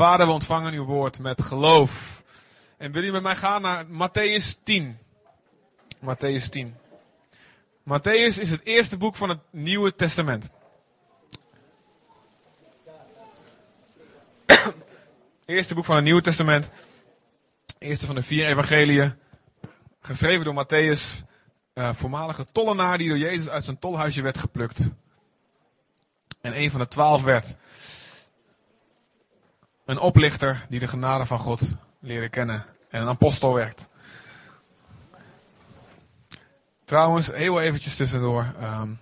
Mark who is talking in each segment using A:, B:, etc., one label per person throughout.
A: Vader, we ontvangen uw woord met geloof. En willen jullie met mij gaan naar Matthäus 10? Matthäus 10. Matthäus is het eerste boek van het Nieuwe Testament. eerste boek van het Nieuwe Testament. Eerste van de vier evangeliën. Geschreven door Matthäus, uh, voormalige tollenaar die door Jezus uit zijn tolhuisje werd geplukt. En een van de twaalf werd. Een oplichter die de genade van God leerde kennen. En een apostel werd. Trouwens, heel eventjes tussendoor. Um,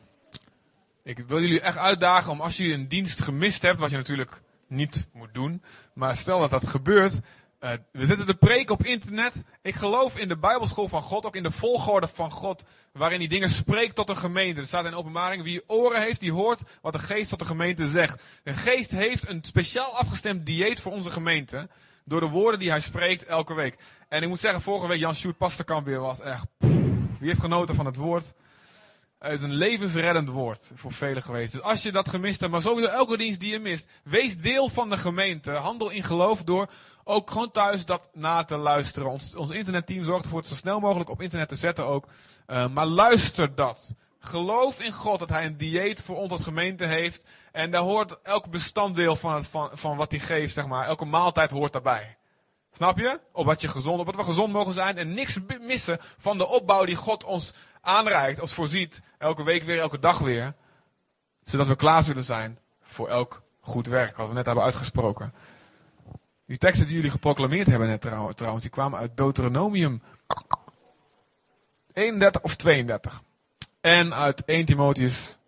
A: ik wil jullie echt uitdagen om als jullie een dienst gemist hebt, wat je natuurlijk niet moet doen. Maar stel dat dat gebeurt. Uh, we zetten de preek op internet. Ik geloof in de Bijbelschool van God, ook in de volgorde van God, waarin die dingen spreekt tot een gemeente. Er staat in openbaring, wie oren heeft, die hoort wat de geest tot de gemeente zegt. De geest heeft een speciaal afgestemd dieet voor onze gemeente, door de woorden die hij spreekt elke week. En ik moet zeggen, vorige week Jan Sjoerd Pasterkamp weer was echt, wie heeft genoten van het woord? Het is een levensreddend woord voor velen geweest. Dus als je dat gemist hebt, maar sowieso elke dienst die je mist, wees deel van de gemeente. Handel in geloof door ook gewoon thuis dat na te luisteren. Ons, ons internetteam zorgt ervoor het zo snel mogelijk op internet te zetten ook. Uh, maar luister dat. Geloof in God dat Hij een dieet voor ons als gemeente heeft. En daar hoort elk bestanddeel van, het, van, van wat Hij geeft, zeg maar. Elke maaltijd hoort daarbij. Snap je? Op wat, je gezond, op wat we gezond mogen zijn. En niks missen van de opbouw die God ons aanreikt, ons voorziet. Elke week weer, elke dag weer. Zodat we klaar zullen zijn voor elk goed werk. Wat we net hebben uitgesproken. Die teksten die jullie geproclameerd hebben net trouwens, die kwamen uit Deuteronomium 31 of 32. En uit 1 Timotheus,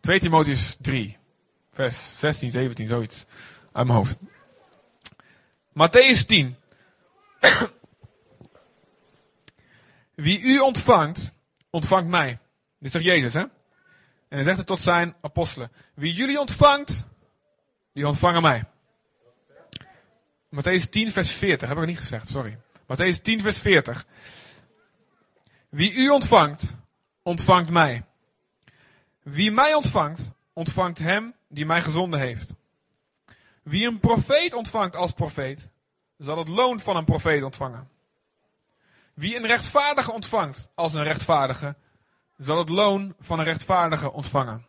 A: 2 Timotheus 3, vers 16, 17, zoiets. Uit mijn hoofd. Matthäus 10. Wie u ontvangt, ontvangt mij. Dit zegt Jezus, hè? En hij zegt het tot zijn apostelen. Wie jullie ontvangt, die ontvangen mij. Matthäus 10, vers 40. Heb ik niet gezegd, sorry. Matthäus 10, vers 40. Wie u ontvangt, ontvangt mij. Wie mij ontvangt, ontvangt hem die mij gezonden heeft. Wie een profeet ontvangt als profeet, zal het loon van een profeet ontvangen. Wie een rechtvaardige ontvangt als een rechtvaardige, zal het loon van een rechtvaardige ontvangen.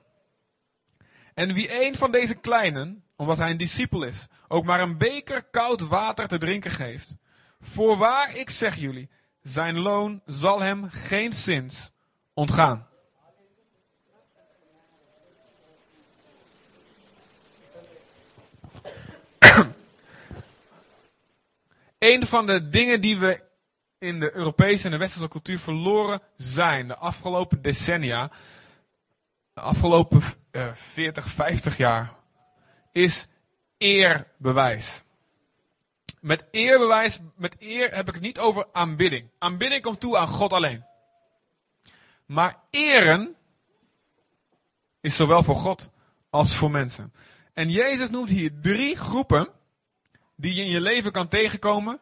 A: En wie een van deze kleinen, omdat hij een discipel is, ook maar een beker koud water te drinken geeft, voorwaar ik zeg jullie, zijn loon zal hem geen zins ontgaan. een van de dingen die we in de Europese en de westerse cultuur verloren zijn de afgelopen decennia, de afgelopen uh, 40, 50 jaar, is eerbewijs. Met eerbewijs, met eer heb ik het niet over aanbidding. Aanbidding komt toe aan God alleen. Maar eren is zowel voor God als voor mensen. En Jezus noemt hier drie groepen die je in je leven kan tegenkomen,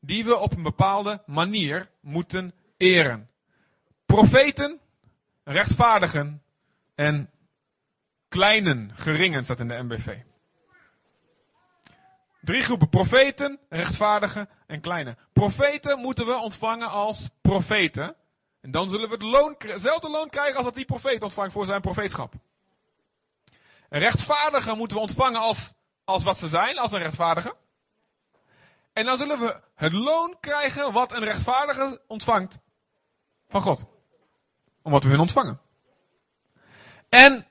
A: die we op een bepaalde manier moeten eren. Profeten, rechtvaardigen en kleinen, geringen staat in de MBV. Drie groepen profeten, rechtvaardigen en kleine. Profeten moeten we ontvangen als profeten. En dan zullen we het loon, hetzelfde loon krijgen als dat die profeet ontvangt voor zijn profeetschap. Rechtvaardigen moeten we ontvangen als als wat ze zijn, als een rechtvaardige. En dan zullen we het loon krijgen wat een rechtvaardige ontvangt van God. Omdat we hun ontvangen. En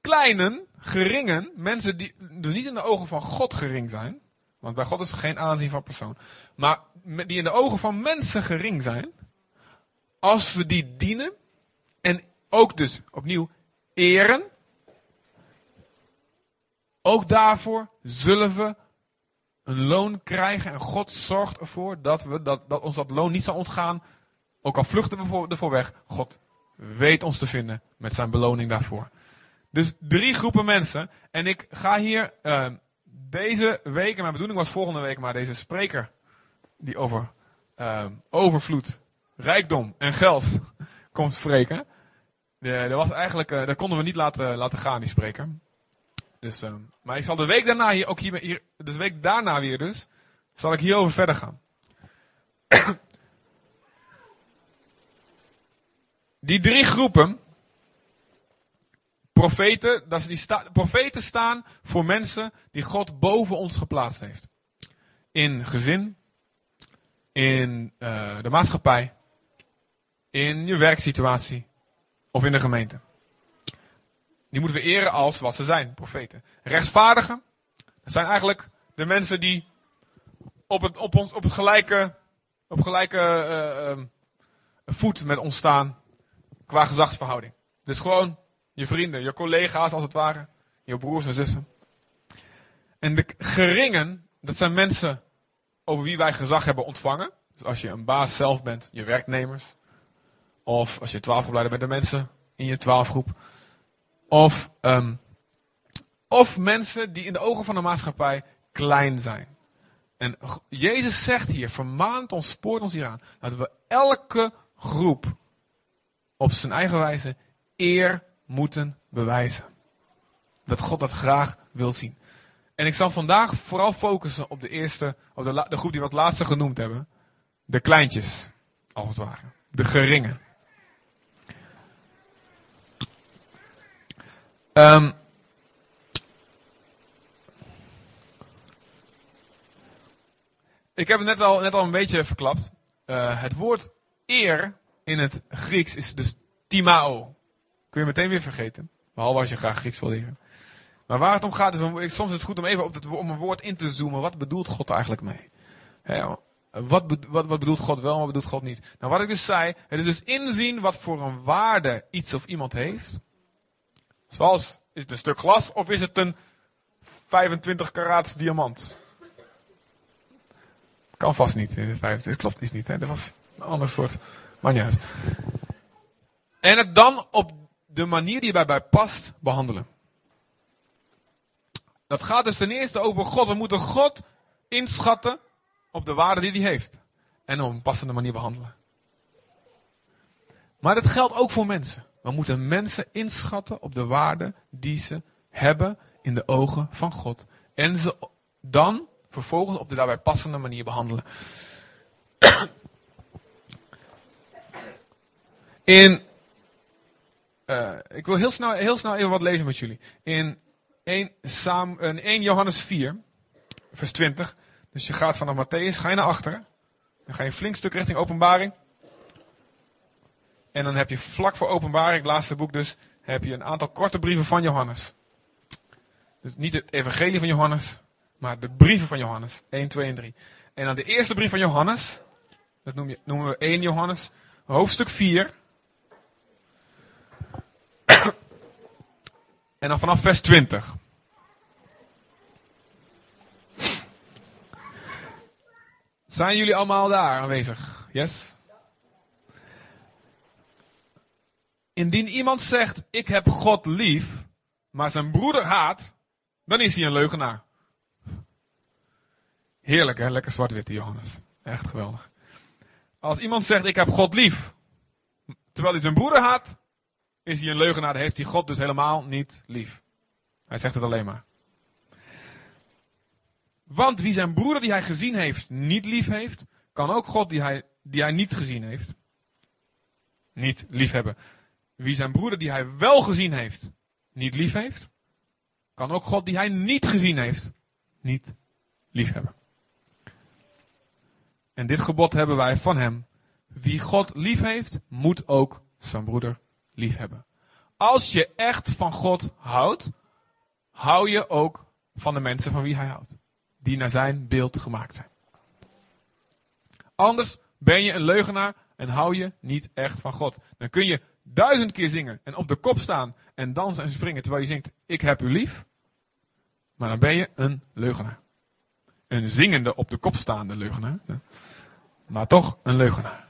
A: kleinen, geringen, mensen die dus niet in de ogen van God gering zijn. Want bij God is er geen aanzien van persoon. Maar die in de ogen van mensen gering zijn. Als we die dienen. En ook dus opnieuw eren. Ook daarvoor zullen we een loon krijgen. En God zorgt ervoor dat, we, dat, dat ons dat loon niet zal ontgaan. Ook al vluchten we voor, ervoor weg. God weet ons te vinden met zijn beloning daarvoor. Dus drie groepen mensen. En ik ga hier uh, deze week, en mijn bedoeling was volgende week, maar deze spreker die over uh, overvloed, rijkdom en geld komt spreken. De, dat was eigenlijk, uh, dat konden we niet laten, laten gaan, die spreker. Dus, ehm, maar ik zal de week daarna hier, ook hier, hier, de week daarna weer dus, zal ik hierover verder gaan. Die drie groepen, profeten, dat die profeten staan voor mensen die God boven ons geplaatst heeft. In gezin, in uh, de maatschappij, in je werksituatie of in de gemeente. Die moeten we eren als wat ze zijn, profeten. Rechtsvaardigen, dat zijn eigenlijk de mensen die op het, op ons, op het gelijke, op gelijke uh, uh, voet met ons staan qua gezagsverhouding. Dus gewoon je vrienden, je collega's als het ware, je broers en zussen. En de geringen, dat zijn mensen over wie wij gezag hebben ontvangen. Dus als je een baas zelf bent, je werknemers. Of als je twaalfopleider bent, de mensen in je twaalfgroep. Of, um, of mensen die in de ogen van de maatschappij klein zijn. En Jezus zegt hier, vermaant ons, spoort ons hier aan, dat we elke groep op zijn eigen wijze eer moeten bewijzen. Dat God dat graag wil zien. En ik zal vandaag vooral focussen op de eerste, op de, de groep die we het laatste genoemd hebben. De kleintjes, als het ware. De geringen. Um, ik heb het net al, net al een beetje verklapt. Uh, het woord eer in het Grieks is dus timao. Kun je meteen weer vergeten. Behalve als je graag Grieks wil leren. Maar waar het om gaat, is om, soms is het goed om even op het, om een woord in te zoomen. Wat bedoelt God eigenlijk mee? wat, wat, wat bedoelt God wel, wat bedoelt God niet? Nou, wat ik dus zei, het is dus inzien wat voor een waarde iets of iemand heeft. Zoals, is het een stuk glas of is het een 25 karaats diamant? Kan vast niet. Dit klopt iets niet. Hè? Dat was een ander soort. Maar. En het dan op de manier die bij past behandelen. Dat gaat dus ten eerste over God. We moeten God inschatten op de waarde die hij heeft. En op een passende manier behandelen. Maar dat geldt ook voor mensen. We moeten mensen inschatten op de waarde die ze hebben in de ogen van God. En ze dan vervolgens op de daarbij passende manier behandelen. In, uh, ik wil heel snel, heel snel even wat lezen met jullie. In 1, Sam, in 1 Johannes 4, vers 20. Dus je gaat vanaf Matthäus, ga je naar achteren. Dan ga je een flink stuk richting openbaring. En dan heb je vlak voor openbaring, het laatste boek dus, heb je een aantal korte brieven van Johannes. Dus niet het evangelie van Johannes, maar de brieven van Johannes. 1, 2 en 3. En dan de eerste brief van Johannes, dat noem je, noemen we 1 Johannes, hoofdstuk 4. en dan vanaf vers 20. Zijn jullie allemaal daar aanwezig? Yes? Indien iemand zegt, ik heb God lief, maar zijn broeder haat, dan is hij een leugenaar. Heerlijk hè, lekker zwart-wit Johannes. Echt geweldig. Als iemand zegt, ik heb God lief, terwijl hij zijn broeder haat, is hij een leugenaar, dan heeft hij God dus helemaal niet lief. Hij zegt het alleen maar. Want wie zijn broeder die hij gezien heeft niet lief heeft, kan ook God die hij, die hij niet gezien heeft, niet lief hebben. Wie zijn broeder die hij wel gezien heeft, niet lief heeft, kan ook God die hij niet gezien heeft, niet lief hebben. En dit gebod hebben wij van hem. Wie God lief heeft, moet ook zijn broeder lief hebben. Als je echt van God houdt, hou je ook van de mensen van wie hij houdt. Die naar zijn beeld gemaakt zijn. Anders ben je een leugenaar en hou je niet echt van God. Dan kun je duizend keer zingen en op de kop staan en dansen en springen terwijl je zingt, ik heb u lief. Maar dan ben je een leugenaar. Een zingende op de kop staande leugenaar. Maar toch een leugenaar.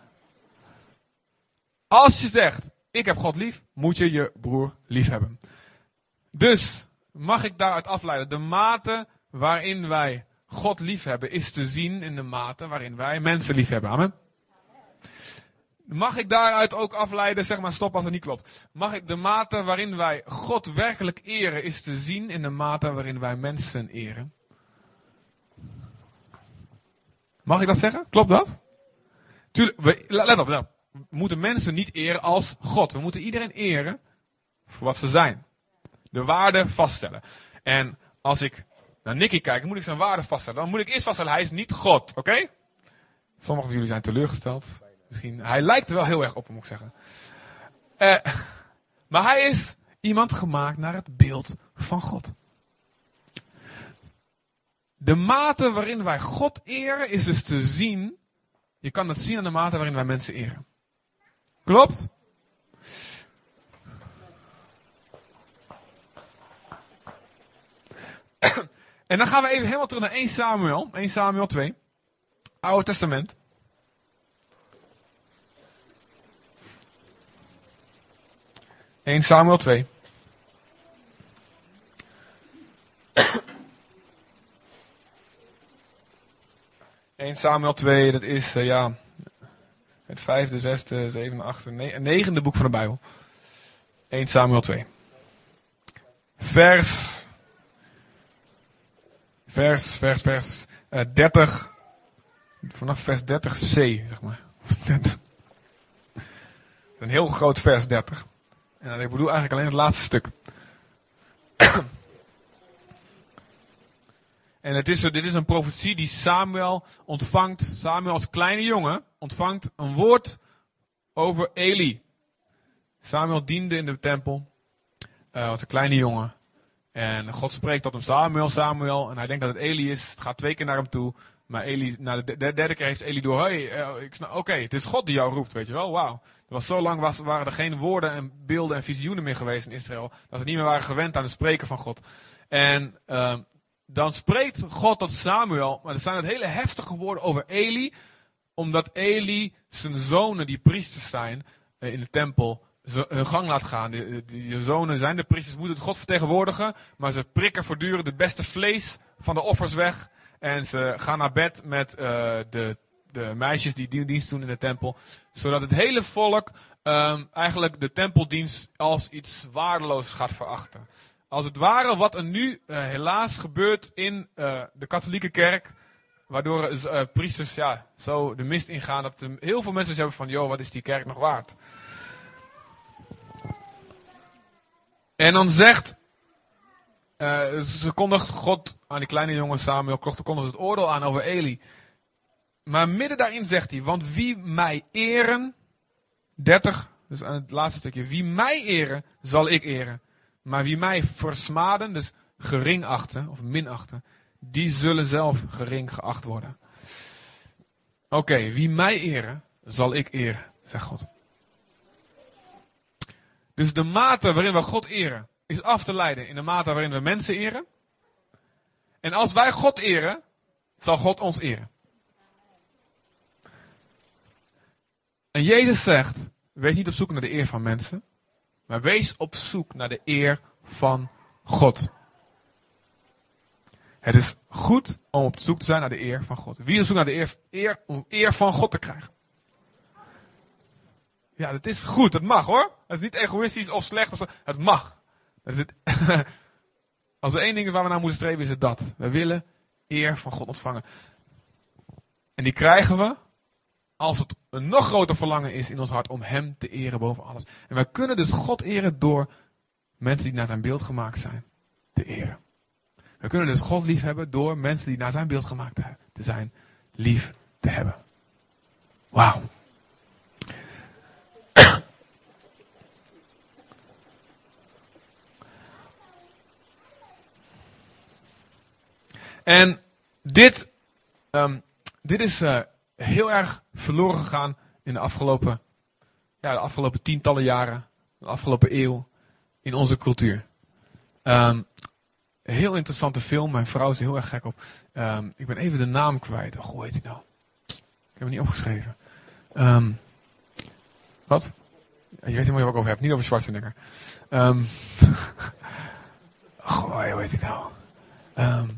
A: Als je zegt, ik heb God lief, moet je je broer lief hebben. Dus mag ik daaruit afleiden, de mate waarin wij God lief hebben, is te zien in de mate waarin wij mensen lief hebben. Amen. Mag ik daaruit ook afleiden, zeg maar stop als het niet klopt. Mag ik de mate waarin wij God werkelijk eren, is te zien in de mate waarin wij mensen eren? Mag ik dat zeggen? Klopt dat? Tuurlijk, we, let op, let op. We moeten mensen niet eren als God. We moeten iedereen eren voor wat ze zijn. De waarde vaststellen. En als ik naar Nicky kijk, moet ik zijn waarde vaststellen. Dan moet ik eerst vaststellen, hij is niet God, oké? Sommigen van jullie zijn teleurgesteld. Misschien, hij lijkt er wel heel erg op, moet ik zeggen. Uh, maar hij is iemand gemaakt naar het beeld van God. De mate waarin wij God eren is dus te zien. Je kan het zien aan de mate waarin wij mensen eren. Klopt? en dan gaan we even helemaal terug naar 1 Samuel. 1 Samuel 2. Oude Testament. Eén Samuel 2. 1 Samuel 2, dat is uh, ja, het vijfde, zesde, zevende, achtste, negende boek van de Bijbel. 1 Samuel 2. Vers, vers, vers, vers uh, 30, vanaf vers 30c, zeg maar. Een heel groot vers 30. En ik bedoel eigenlijk alleen het laatste stuk. En het is, dit is een profetie die Samuel ontvangt. Samuel als kleine jongen ontvangt een woord over Eli. Samuel diende in de tempel uh, als een kleine jongen. En God spreekt tot hem Samuel, Samuel. En hij denkt dat het Eli is. Het gaat twee keer naar hem toe. Maar Eli, na de derde keer heeft Eli door. Hey, uh, oké, het is God die jou roept, weet je wel. Wauw. Was zo lang was, waren er geen woorden en beelden en visioenen meer geweest in Israël. Dat ze niet meer waren gewend aan het spreken van God. En uh, dan spreekt God tot Samuel, maar er zijn het hele heftige woorden over Eli, omdat Eli zijn zonen, die priesters zijn eh, in de tempel, hun gang laat gaan. Die, zonen zijn de priesters, moeten het God vertegenwoordigen, maar ze prikken voortdurend het beste vlees van de offers weg. En ze gaan naar bed met uh, de, de meisjes die dienst doen in de tempel. Zodat het hele volk um, eigenlijk de tempeldienst als iets waardeloos gaat verachten als het ware wat er nu uh, helaas gebeurt in uh, de katholieke kerk. Waardoor priesters ja, zo de mist ingaan dat heel veel mensen hebben van, joh, wat is die kerk nog waard? En dan zegt, ze kondigt God aan die kleine jongen Samuel, kondigt het oordeel aan over Eli. Maar midden daarin zegt hij, want wie mij eren, 30, dus aan het laatste stukje, wie mij eren, zal ik eren. Maar wie mij versmaden, dus gering achten of minachten, die zullen zelf gering geacht worden. Oké, wie mij eren, zal ik eren, zegt God. Dus de mate waarin we God eren, is af te leiden in de mate waarin we mensen eren. En als wij God eren, zal God ons eren. En Jezus zegt, wees niet op zoek naar de eer van mensen, maar wees op zoek naar de eer van God. Het is goed om op zoek te zijn naar de eer van God. Wie is op zoek naar de eer, eer om eer van God te krijgen? Ja, dat is goed. Dat mag hoor. Het is niet egoïstisch of slecht. Het mag. Als er één ding is waar we naar moeten streven, is het dat. We willen eer van God ontvangen. En die krijgen we als het een nog groter verlangen is in ons hart om Hem te eren boven alles. En wij kunnen dus God eren door mensen die naar zijn beeld gemaakt zijn te eren. We kunnen dus God lief hebben door mensen die naar zijn beeld gemaakt te zijn lief te hebben. Wauw. En dit, um, dit is uh, heel erg verloren gegaan in de afgelopen, ja, de afgelopen tientallen jaren, de afgelopen eeuw in onze cultuur. Um, heel interessante film, mijn vrouw is er heel erg gek op. Um, ik ben even de naam kwijt. Oh, hoe heet hij nou? Ik heb hem niet opgeschreven. Wat? Je weet helemaal waar ik over heb, niet over Schwarzenegger. Um, goh, hoe heet hij nou?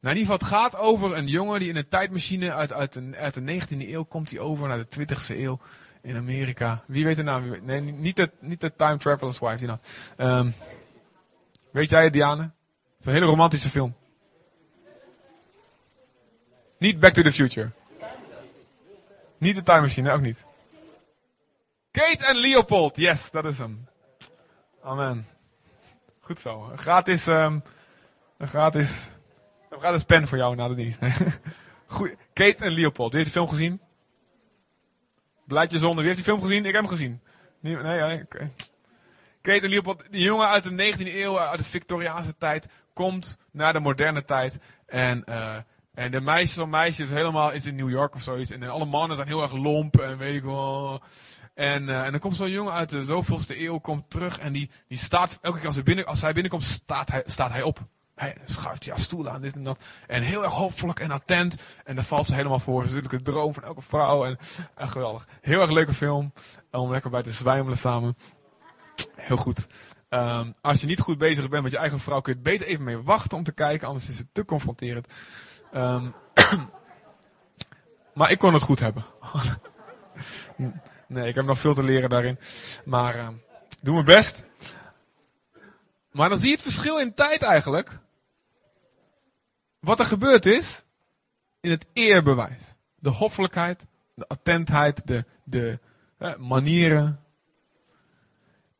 A: Nou, in ieder geval, het gaat over een jongen die in een tijdmachine uit, uit, de, uit de 19e eeuw komt hij over naar de 20e eeuw. in Amerika. Wie weet de naam? Nee, niet de, niet de Time Traveler's Wife. Die dat. Ehm, weet jij het, Diane? Het is een hele romantische film. Niet Back to the Future. Niet de Time Machine, ook niet. Kate en Leopold, yes, dat is hem. Amen. Goed zo. Gratis, ehm, een gratis, een gratis pen voor jou na de dienst. Goed. Kate en Leopold, wie heeft de film gezien? Blaadje zonder, wie heeft die film gezien? Ik heb hem gezien. Nee, nee, nee. Kate en Leopold, die jongen uit de 19e eeuw, uit de Victoriaanse tijd, komt naar de moderne tijd. En, eh, en de meisje, zo'n meisje is helemaal is in New York of zoiets. En alle mannen zijn heel erg lomp en weet ik wel. En, eh, en dan komt zo'n jongen uit de zoveelste eeuw komt terug en die, die staat, elke keer als hij, binnen, als hij binnenkomt, staat hij, staat hij op. Hij schuift ja stoelen aan, dit en dat. En heel erg hoopvol en attent. En daar valt ze helemaal voor. Het is natuurlijk een droom van elke vrouw. En, en geweldig. Heel erg leuke film. Om lekker bij te zwijmelen samen. Heel goed. Ehm, als je niet goed bezig bent met je eigen vrouw, kun je beter even mee wachten om te kijken. Anders is het te confronterend. Ehm, maar ik kon het goed hebben. nee, ik heb nog veel te leren daarin. Maar ehm, doe mijn best. Maar dan zie je het verschil in tijd eigenlijk. Wat er gebeurd is in het eerbewijs. De hoffelijkheid, de attentheid, de, de eh, manieren.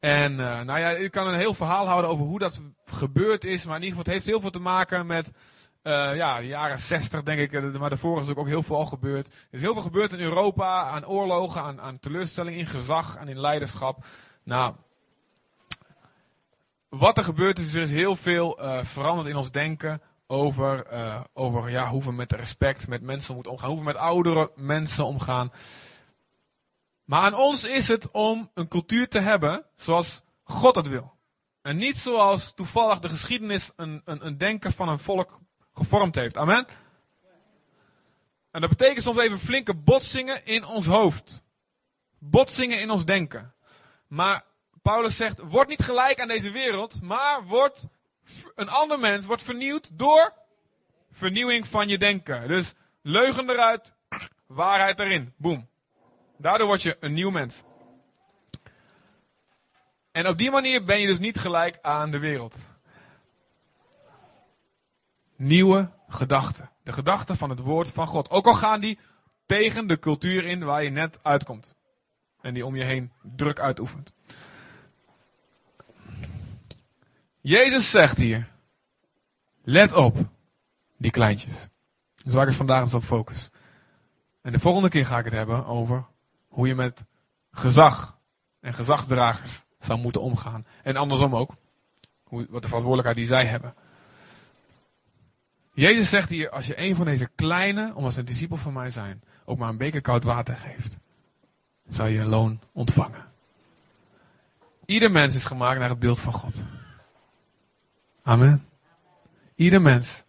A: En uh, nou ja, ik kan een heel verhaal houden over hoe dat gebeurd is. Maar in ieder geval, het heeft heel veel te maken met uh, ja, de jaren 60 denk ik. Maar daarvoor is ook heel veel al gebeurd. Er is heel veel gebeurd in Europa aan oorlogen, aan, aan teleurstelling in gezag en in leiderschap. Nou, wat er gebeurd is, is er is heel veel veranderd in ons denken over, uh, over ja, hoe we met respect met mensen moeten omgaan, hoe we met oudere mensen omgaan. Maar aan ons is het om een cultuur te hebben zoals God het wil. En niet zoals toevallig de geschiedenis een, een, een denken van een volk gevormd heeft. Amen. En dat betekent soms even flinke botsingen in ons hoofd. Botsingen in ons denken. Maar Paulus zegt, word niet gelijk aan deze wereld, maar word een ander mens, wordt vernieuwd door vernieuwing van je denken. Dus leugen eruit, waarheid erin. Boom. Daardoor word je een nieuw mens. En op die manier ben je dus niet gelijk aan de wereld. Nieuwe gedachten. De gedachten van het woord van God. Ook al gaan die tegen de cultuur in waar je net uitkomt. En die om je heen druk uitoefent. Jezus zegt hier, let op, die kleintjes. Dat is waar ik vandaag eens op focus. En de volgende keer ga ik het hebben over hoe je met gezag en gezagsdragers zou moeten omgaan. En andersom ook, hoe, wat de verantwoordelijkheid die zij hebben. Jezus zegt hier, als je een van deze kleine, omdat ze een discipel van mij zijn, ook maar een beker koud water geeft, zal je een loon ontvangen. Ieder mens is gemaakt naar het beeld van God. Amen. Ieder mens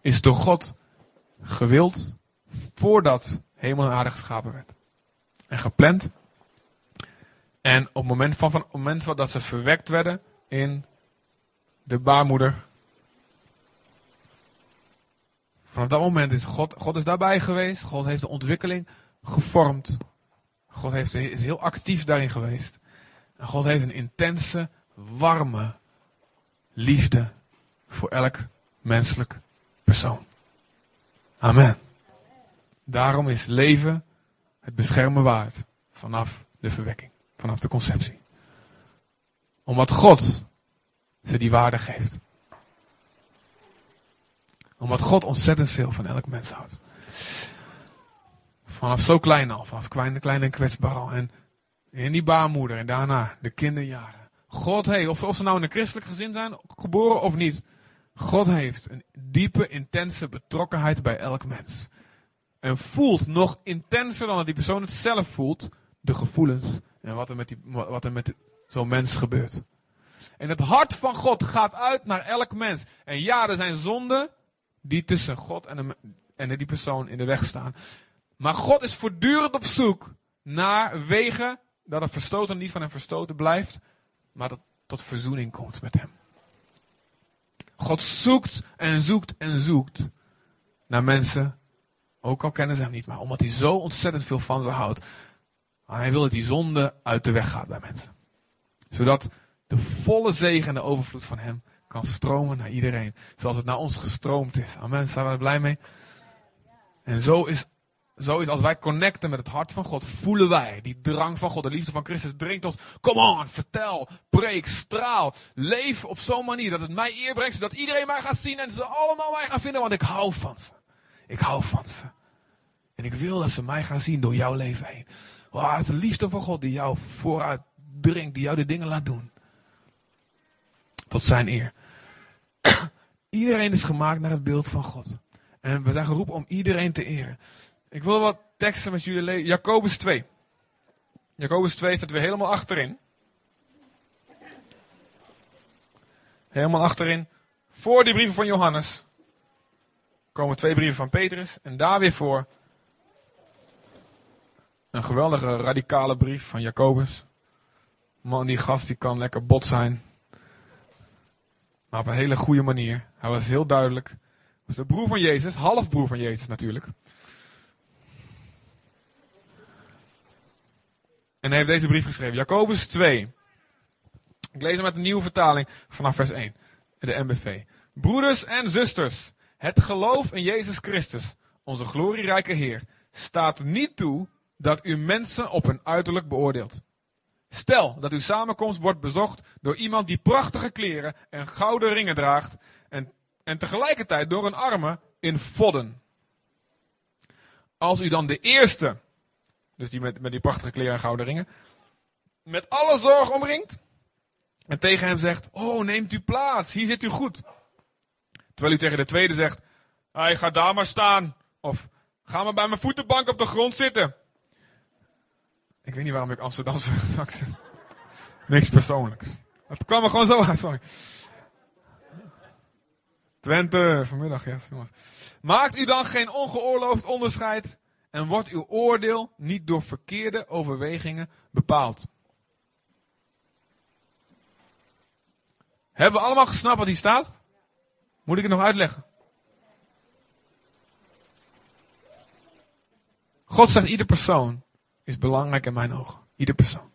A: is door God gewild voordat hemel en aarde geschapen werd. En gepland. En op het moment, van, van, het moment van dat ze verwekt werden in de baarmoeder. Vanaf dat moment is God, God is daarbij geweest. God heeft de ontwikkeling gevormd. God heeft, is heel actief daarin geweest. En God heeft een intense, warme liefde voor elk menselijk persoon. Amen. Daarom is leven het beschermen waard vanaf de verwekking, vanaf de conceptie. Omdat God ze die waarde geeft. Omdat God ontzettend veel van elk mens houdt. Vanaf zo klein al, vanaf klein, en kwetsbaar al. En in die baarmoeder en daarna de kinderjaren. God heeft, of, ze nou in een christelijk gezin zijn geboren of niet. God heeft een diepe, intense betrokkenheid bij elk mens. En voelt nog intenser dan dat die persoon het zelf voelt, de gevoelens en wat er met, die, wat er met zo'n mens gebeurt. En het hart van God gaat uit naar elk mens. En ja, er zijn zonden die tussen God en, en die persoon in de weg staan. Maar God is voortdurend op zoek naar wegen dat het verstoten niet van hem verstoten blijft, maar dat tot verzoening komt met hem. God zoekt en zoekt en zoekt naar mensen, ook al kennen ze hem niet, maar omdat hij zo ontzettend veel van ze houdt, hij wil dat die zonde uit de weg gaat bij mensen. Zodat de volle zegen en de overvloed van hem kan stromen naar iedereen. Zoals het naar ons gestroomd is. Amen. Zijn we er blij mee? En zo is, zo is als wij connecten met het hart van God, voelen wij die drang van God, de liefde van Christus dringt ons. Kom on, vertel, preek, straal, leef op zo'n manier dat het mij eer brengt, zodat iedereen mij gaat zien en ze allemaal mij gaan vinden, want ik hou van ze. Ik hou van ze. En ik wil dat ze mij gaan zien door jouw leven heen. Wow, het de liefde van God die jou vooruit dringt, die jou de dingen laat doen. Tot zijn eer. Iedereen is gemaakt naar het beeld van God. En we zijn geroepen om iedereen te eren. Ik wil wat teksten met jullie lezen. Jacobus 2. Jacobus 2 staat weer helemaal achterin. Helemaal achterin. Voor die brieven van Johannes komen twee brieven van Petrus. En daar weer voor een geweldige radicale brief van Jacobus. Man, die gast die kan lekker bot zijn. Maar op een hele goede manier. Hij was heel duidelijk. Was de broer van Jezus, halfbroer van Jezus natuurlijk. En hij heeft deze brief geschreven. Jacobus 2. Ik lees hem met een nieuwe vertaling vanaf vers 1. De MBV. Broeders en zusters. Het geloof in Jezus Christus, onze glorierijke Heer, staat niet toe dat u mensen op hun uiterlijk beoordeelt. Stel dat uw samenkomst wordt bezocht door iemand die prachtige kleren en gouden ringen draagt en, en tegelijkertijd door een arme in vodden. Als u dan de eerste, dus die met, met die prachtige kleren en gouden ringen, met alle zorg omringt en tegen hem zegt, oh neemt u plaats, hier zit u goed. Terwijl u tegen de tweede zegt, hij ga daar maar staan. Of ga maar bij mijn voetenbank op de grond zitten. Ik weet niet waarom ik Amsterdamse accent. Niks persoonlijks. Het kwam er gewoon zo uit, sorry. Twente, vanmiddag, ja. Jongens. Maakt u dan geen ongeoorloofd onderscheid en wordt uw oordeel niet door verkeerde overwegingen bepaald. Hebben we allemaal gesnapt wat hier staat? Moet ik het nog uitleggen? God zegt ieder persoon is belangrijk in mijn ogen. Ieder persoon.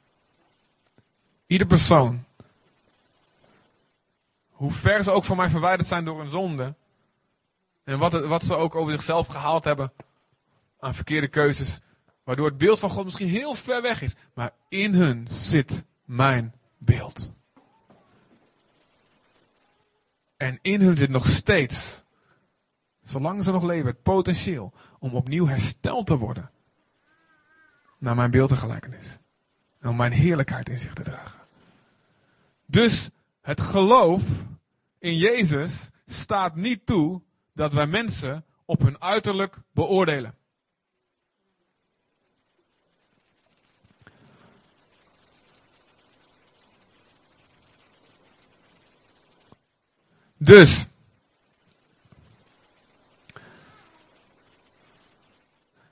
A: Ieder persoon. Hoe ver ze ook van mij verwijderd zijn door een zonde. En wat, wat ze ook over zichzelf gehaald hebben aan verkeerde keuzes. Waardoor het beeld van God misschien heel ver weg is. Maar in hun zit mijn beeld. En in hun zit nog steeds, zolang ze nog leven, het potentieel om opnieuw hersteld te worden. Naar mijn beeld en gelijkenis. En om mijn heerlijkheid in zich te dragen. Dus het geloof in Jezus staat niet toe dat wij mensen op hun uiterlijk beoordelen. Dus.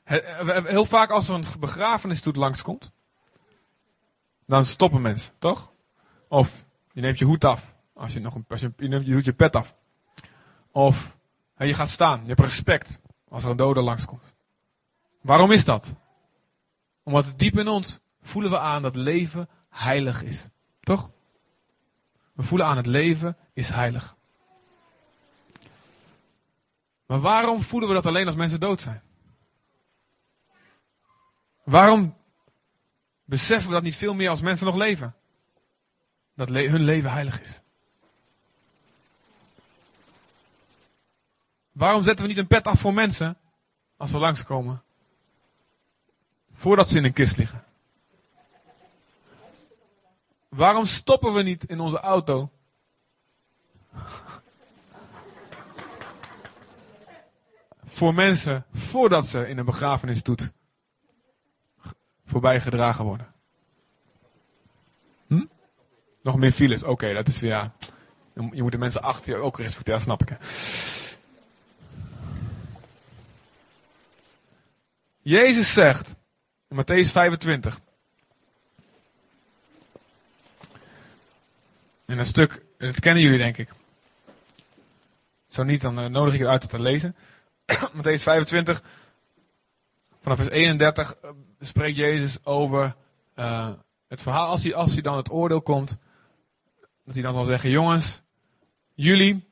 A: Heel vaak als er een begrafenistoet langskomt, dan stoppen mensen, toch? Of je neemt je hoed af. Als je nog een, als je, je, neemt, je doet je pet af. Of je gaat staan. Je hebt respect als er een dode langskomt. Waarom is dat? Omdat diep in ons voelen we aan dat leven heilig is. Toch? We voelen aan het leven is heilig. Maar waarom voelen we dat alleen als mensen dood zijn? Waarom beseffen we dat niet veel meer als mensen nog leven? Dat hun leven heilig is. Waarom zetten we niet een pet af voor mensen als ze langskomen? Voordat ze in een kist liggen. Waarom stoppen we niet in onze auto voor mensen voordat ze in een begrafenisstoet voorbij gedragen worden. Hm? Nog meer files, oké, dat is weer. Ja. Je moet de mensen achter je ook respecteren, snap ik. Jezus zegt in Matthäus 25. In een stuk, dat kennen jullie denk ik. Zo niet, dan eh, nodig ik het uit te lezen. Matthäus 25, vanaf vers 31 uh, spreekt Jezus over uh, het verhaal. Als hij, als hij dan het oordeel komt, dat hij dan zal zeggen: Jongens, jullie,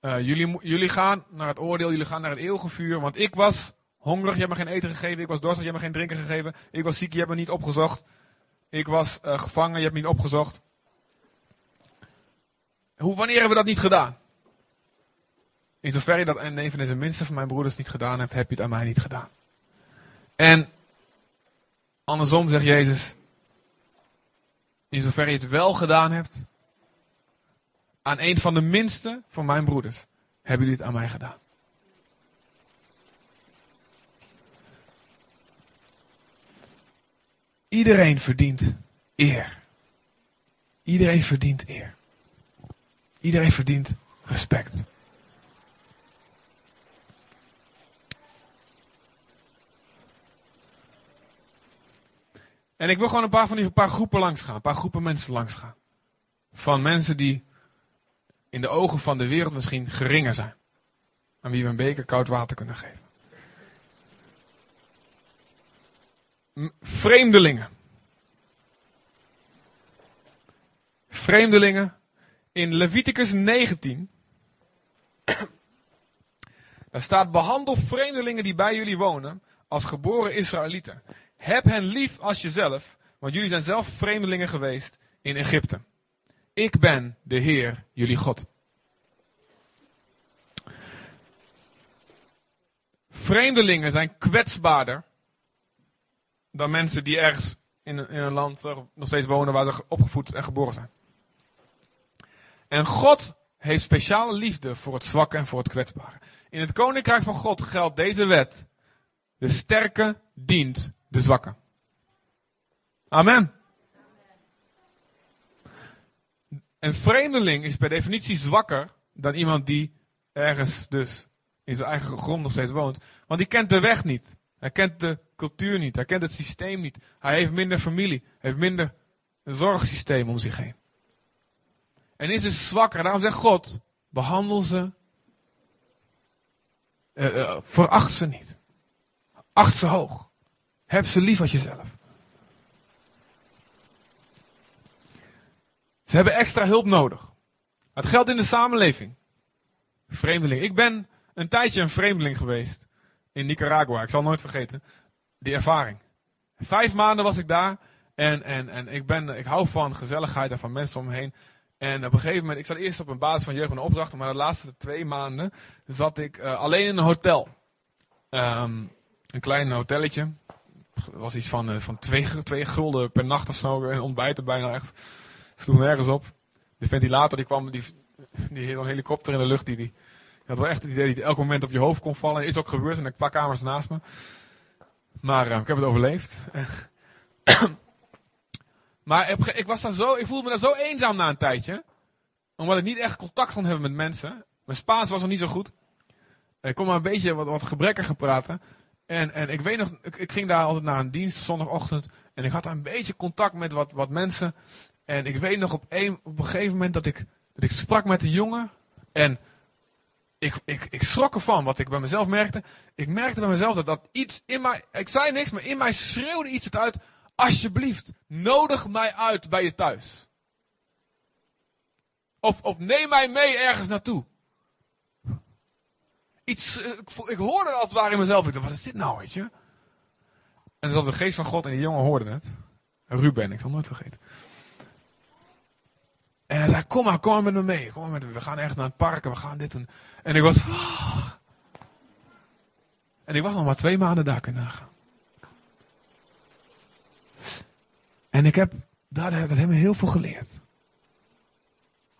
A: uh, jullie, jullie gaan naar het oordeel, jullie gaan naar het eeuwige vuur. Want ik was hongerig, je hebt me geen eten gegeven. Ik was dorstig, je hebt me geen drinken gegeven. Ik was ziek, je hebt me niet opgezocht. Ik was gevangen, je hebt me niet opgezocht. Hoe, wanneer hebben we dat niet gedaan? In zover je dat aan een van deze minste van mijn broeders niet gedaan hebt, heb je het aan mij niet gedaan. En andersom zegt Jezus, in zover je het wel gedaan hebt, aan een van de minste van mijn broeders, hebben jullie het aan mij gedaan. Iedereen verdient eer. Iedereen verdient eer. Iedereen verdient respect. En ik wil gewoon een paar van die paar groepen langs gaan, een paar groepen mensen langs gaan. Van mensen die in de ogen van de wereld misschien geringer zijn. Aan wie we een beker koud water kunnen geven. Vreemdelingen. Vreemdelingen. In Leviticus 19. Daar staat: behandel vreemdelingen die bij jullie wonen als geboren Israëlieten. Heb hen lief als jezelf, want jullie zijn zelf vreemdelingen geweest in Egypte. Ik ben de Heer, jullie God. Vreemdelingen zijn kwetsbaarder dan mensen die ergens in een, in een land nog steeds wonen waar ze opgevoed en geboren zijn. En God heeft speciale liefde voor het zwakke en voor het kwetsbare. In het koninkrijk van God geldt deze wet. De sterke dient de zwakke. Amen. Een vreemdeling is per definitie zwakker dan iemand die ergens dus in zijn eigen grond nog steeds woont. Want die kent de weg niet. Hij kent de cultuur niet. Hij kent het systeem niet. Hij heeft minder familie. Hij heeft minder zorgsysteem om zich heen. En is dus zwakker. Daarom zegt God, behandel ze. Uh, veracht ze niet. Acht ze hoog. Heb ze lief als jezelf. Ze hebben extra hulp nodig. Het geldt in de samenleving. Vreemdeling. Ik ben een tijdje een vreemdeling geweest in Nicaragua. Ik zal nooit vergeten die ervaring. Vijf maanden was ik daar en, en, en ik, ben, ik hou van gezelligheid en van mensen om me heen. En op een gegeven moment, ik zat eerst op een basis van jeugd en opdracht, maar de laatste twee maanden zat ik uh, alleen in een hotel. Um, een klein hotelletje. Was iets van, uh, van twee, twee gulden per nacht of zo. En ontbijten bijna echt. Sloeg nergens op. De ventilator die kwam, die, die een helikopter in de lucht. Die, die, had wel echt het idee dat hij elk moment op je hoofd kon vallen. Is ook gebeurd in een paar kamers naast me. Maar uh, ik heb het overleefd. maar ik, was daar zo, ik voelde me daar zo eenzaam na een tijdje. Omdat ik niet echt contact kon hebben met mensen. Mijn Spaans was nog niet zo goed. Ik kon maar een beetje wat, wat praten. En, en ik weet nog, ik, ging daar altijd naar een dienst zondagochtend. En ik had daar een beetje contact met wat, wat mensen. En ik weet nog op een, op een gegeven moment dat ik, dat ik sprak met de jongen. En ik, ik, ik schrok ervan wat ik bij mezelf merkte. Ik merkte bij mezelf dat, dat iets in mij, ik zei niks, maar in mij schreeuwde iets het uit. Alsjeblieft, nodig mij uit bij je thuis. Of, of neem mij mee ergens naartoe. Iets, eh, ik, ik hoorde als het ware in mezelf. Ik wat is dit nou, weet je? En dat de geest van God en die jongen hoorden het. Ruben, ik zal nooit vergeten. En hij zei, kom maar, kom maar met me mee. Kom met me. We gaan echt naar het park en we gaan dit doen. En ik was... Oh. En ik was nog maar twee maanden daar kunnen nagaan. En ik heb, daar heb ik heel veel geleerd.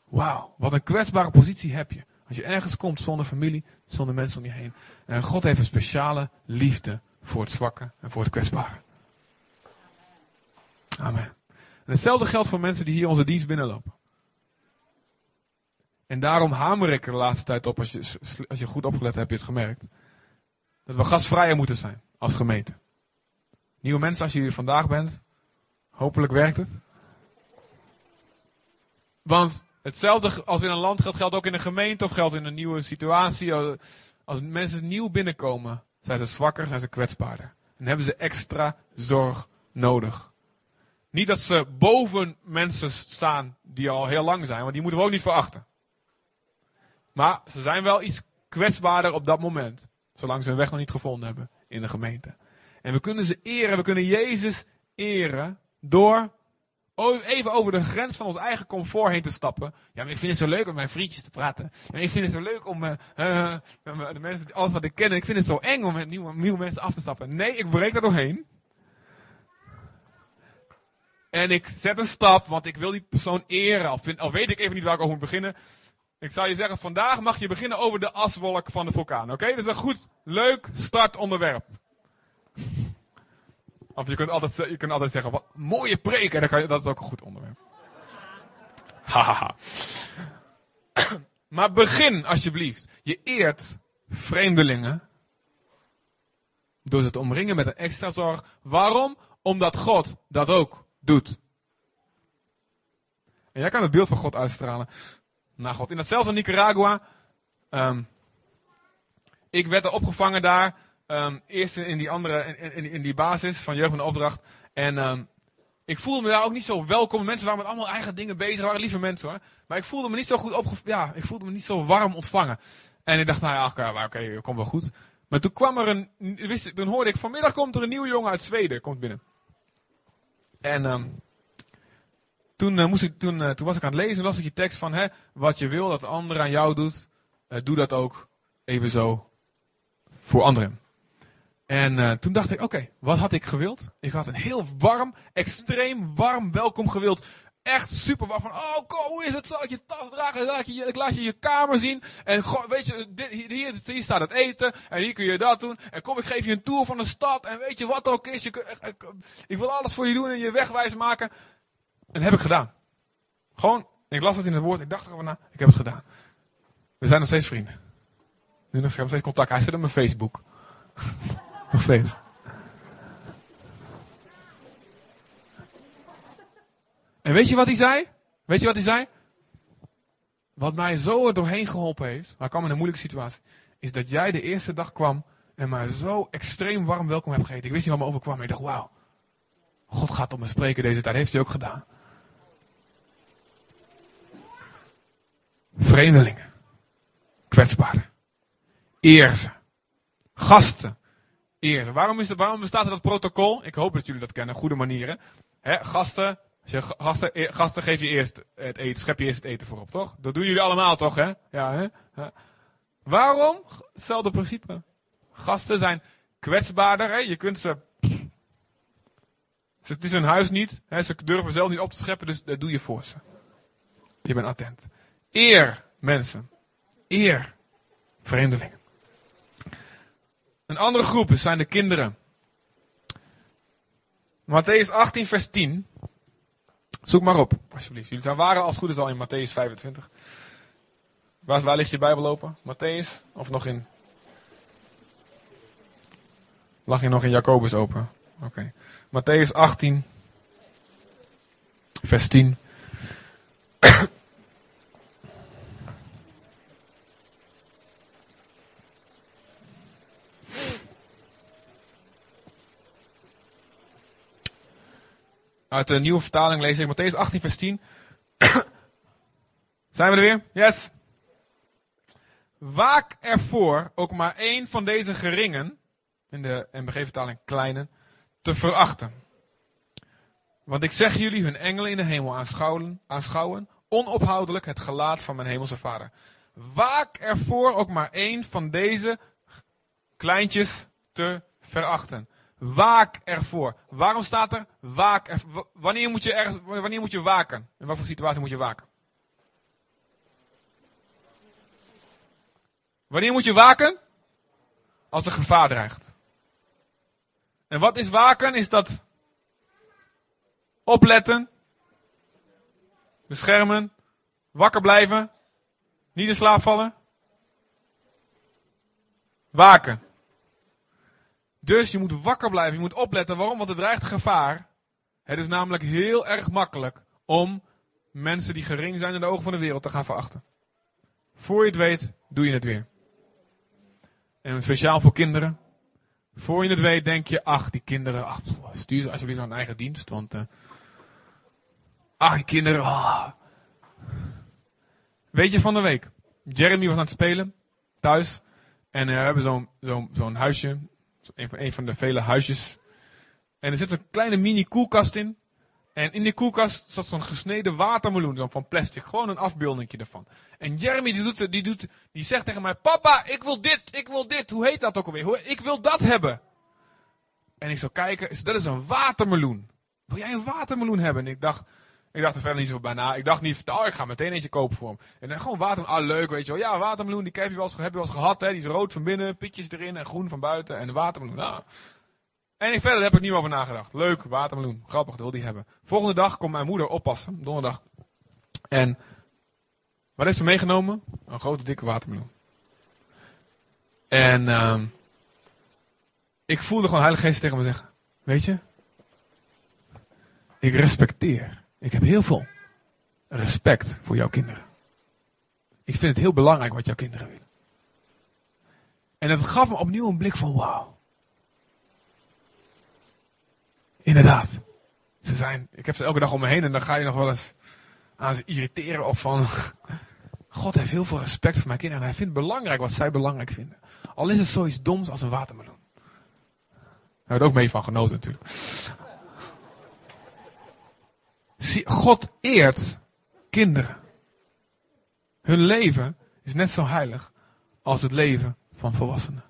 A: Wauw, wat een kwetsbare positie heb je. Als je ergens komt zonder familie, zonder mensen om je heen. En God heeft een speciale liefde voor het zwakke en voor het kwetsbare. Amen. En hetzelfde geldt voor mensen die hier onze dienst binnenlopen. En daarom hamer ik er de laatste tijd op, als je, als je goed opgelet hebt, heb je het gemerkt. Dat we gasvrijer moeten zijn als gemeente. Nieuwe mensen, als je hier vandaag bent, hopelijk werkt het. Want hetzelfde als in een land geldt, geldt ook in een gemeente of geldt in een nieuwe situatie. Als mensen nieuw binnenkomen, zijn ze zwakker, zijn ze kwetsbaarder. En hebben ze extra zorg nodig. Niet dat ze boven mensen staan die al heel lang zijn, want die moeten we ook niet verachten. Maar ze zijn wel iets kwetsbaarder op dat moment. Zolang ze hun weg nog niet gevonden hebben in de gemeente. En we kunnen ze eren, we kunnen Jezus eren door even over de grens van ons eigen comfort heen te stappen. Ja, maar ik vind het zo leuk om met mijn vriendjes te praten. Ja, ik vind het zo leuk om uh, de mensen, alles wat ik ken, ik vind het zo eng om met nieuwe, nieuwe mensen af te stappen. Nee, ik breek er doorheen. En ik zet een stap, want ik wil die persoon eren. Al, vind, weet ik even niet waar ik over moet beginnen. Ik zou je zeggen, vandaag mag je beginnen over de aswolk van de vulkaan. Oké? Dat is een goed, leuk startonderwerp. Of je kunt altijd, je kunt altijd zeggen, wat mooie preken. Dan kan je, dat is ook een goed onderwerp. Hahaha. maar begin alsjeblieft. Je eert vreemdelingen. Door ze te omringen met een extra zorg. Waarom? Omdat God dat ook doet. En jij kan het beeld van God uitstralen naar God. In datzelfde Nicaragua. Um, ik werd er opgevangen daar. Um, eerst in die andere, in, in, die basis van jeugd en opdracht. En um, ik voelde me daar ook niet zo welkom. Mensen waren met allemaal eigen dingen bezig, waren lieve mensen hoor. Maar ik voelde me niet zo goed opge ja, ik voelde me niet zo warm ontvangen. En ik dacht, nou ja, oké, okay, komt wel goed. Maar toen kwam er een, wist, toen hoorde ik, vanmiddag komt er een nieuwe jongen uit Zweden, komt binnen. En um, toen, uh, moest ik, toen, uh, toen was ik aan het lezen, las ik die tekst van, hè, wat je wil dat de ander aan jou doet, uh, doe dat ook evenzo voor anderen. En uh, toen dacht ik, oké, wat had ik gewild? Ik had een heel warm, extreem warm welkom gewild. Echt super warm. Van, oh, hoe is het? Zal ik je tas dragen? Laat je, ik laat je je kamer zien. En weet je, hier, hier, staat het eten. En hier kun je dat doen. En kom, ik geef je een tour van de stad. En weet je wat ook is. Ik, ik wil alles voor je doen en je wegwijs maken. En heb ik gedaan. Gewoon, ik las het in het woord. Ik dacht erover na. Ik heb het gedaan. We zijn nog steeds vrienden. Nu nog steeds contact. Hij zit op mijn Facebook. Nog steeds. En weet je wat hij zei? Weet je wat hij zei? Wat mij zo er doorheen geholpen heeft, maar kwam in een moeilijke situatie, is dat jij de eerste dag kwam en mij zo extreem warm welkom hebt gegeten. Ik wist niet wat me overkwam, ik dacht, wauw, God gaat op me spreken deze tijd. Heeft hij ook gedaan. Vreemdelingen. Kwetsbaren. Eer ze. Gasten eer. Waarom, is bestaat er dat protocol? Ik hoop dat jullie dat kennen, goede manieren. Gasten, je gasten, gasten geef je eerst het eten, schep je eerst het eten voorop, toch? Dat doen jullie allemaal toch, hè? Ja, hè? Waarom? Hetzelfde principe. Gasten zijn kwetsbaarder, hè? Je kunt ze... Het is hun huis niet, hè? ze durven zelf niet op te scheppen, dus dat doe je voor ze. Je bent attent. Eer mensen. Eer vreemdelingen. Een andere groep zijn de kinderen. Matthäus 18, vers 10. Zoek maar op, alsjeblieft. Jullie zijn waren als het goed is al in Matthäus 25. Waar, waar ligt je Bijbel open? Matthäus? Of nog in... Lag je nog in Jacobus open? Oké. Okay. Matthäus 18, vers 10. Uit de nieuwe vertaling lees ik Matthäus 18, vers 10. Zijn we er weer? Yes. Waak ervoor ook maar één van deze geringen, in de MBG-vertaling kleine, te verachten. Want ik zeg jullie, hun engelen in de hemel aanschouwen, aanschouwen onophoudelijk het gelaat van mijn hemelse vader. Waak ervoor ook maar één van deze kleintjes te verachten. Waak ervoor. Waarom staat er waak ervoor? Wanneer moet je, ergens, wanneer moet je waken? In welke situatie moet je waken? Wanneer moet je waken? Als er gevaar dreigt. En wat is waken? Is dat opletten, beschermen, wakker blijven, niet in slaap vallen? Waken. Dus je moet wakker blijven, je moet opletten. Waarom? Want er dreigt gevaar. Het is namelijk heel erg makkelijk om mensen die gering zijn in de ogen van de wereld te gaan verachten. Voor je het weet, doe je het weer. En speciaal voor kinderen. Voor je het weet denk je, ach, die kinderen, ach, stuur ze alsjeblieft naar een eigen dienst, want, uh, ach, die kinderen, ah. Weet je van de week, Jeremy was aan het spelen, thuis, en uh, we hebben zo'n zo'n huisje, een van, een van de vele huisjes, en er zit een kleine mini koelkast in, en in die koelkast zat zo'n gesneden watermeloen, zo van plastic. Gewoon een afbeelding ervan. En Jeremy die, doet, die, doet, die zegt tegen mij, papa, ik wil dit, ik wil dit. Hoe heet dat ook alweer? Ik wil dat hebben. En ik zou kijken, dat is een watermeloen. Wil jij een watermeloen hebben? En ik dacht, ik dacht er verder niet zo bij na. Ik dacht niet, oh, ik ga meteen eentje kopen voor hem. En dan gewoon water, ah leuk, weet je wel. Ja, watermeloen, die heb je wel eens, heb je wel eens gehad. Hè? Die is rood van binnen, pitjes erin en groen van buiten. En de watermeloen, nou... En ik verder heb ik niet meer over nagedacht. Leuk, watermeloen. Grappig, dat wil die hebben. Volgende dag komt mijn moeder oppassen, donderdag. En wat heeft ze meegenomen? Een grote dikke watermeloen. En uh, ik voelde gewoon Heilige Geest tegen me zeggen. Weet je? Ik respecteer. Ik heb heel veel respect voor jouw kinderen. Ik vind het heel belangrijk wat jouw kinderen willen. En het gaf me opnieuw een blik van wauw. Inderdaad. Ze zijn, ik heb ze elke dag om me heen en dan ga je nog wel eens aan ze irriteren of van. God heeft heel veel respect voor mijn kinderen en hij vindt belangrijk wat zij belangrijk vinden. Al is het zoiets doms als een watermeloen. Daar we ook mee van genoten natuurlijk. God eert kinderen. Hun leven is net zo heilig als het leven van volwassenen.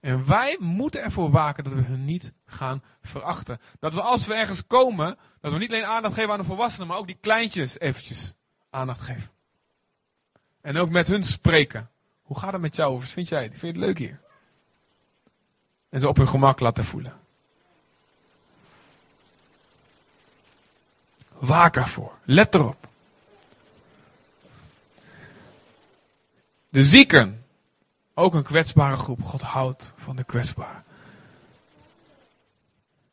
A: En wij moeten ervoor waken dat we hun niet gaan verachten. Dat we als we ergens komen, dat we niet alleen aandacht geven aan de volwassenen, maar ook die kleintjes eventjes aandacht geven. En ook met hun spreken. Hoe gaat het met jou? Wat vind jij? Vind je het leuk hier? En ze op hun gemak laten voelen. Waak ervoor. Let erop. De zieken ook een kwetsbare groep. God houdt van de kwetsbaren.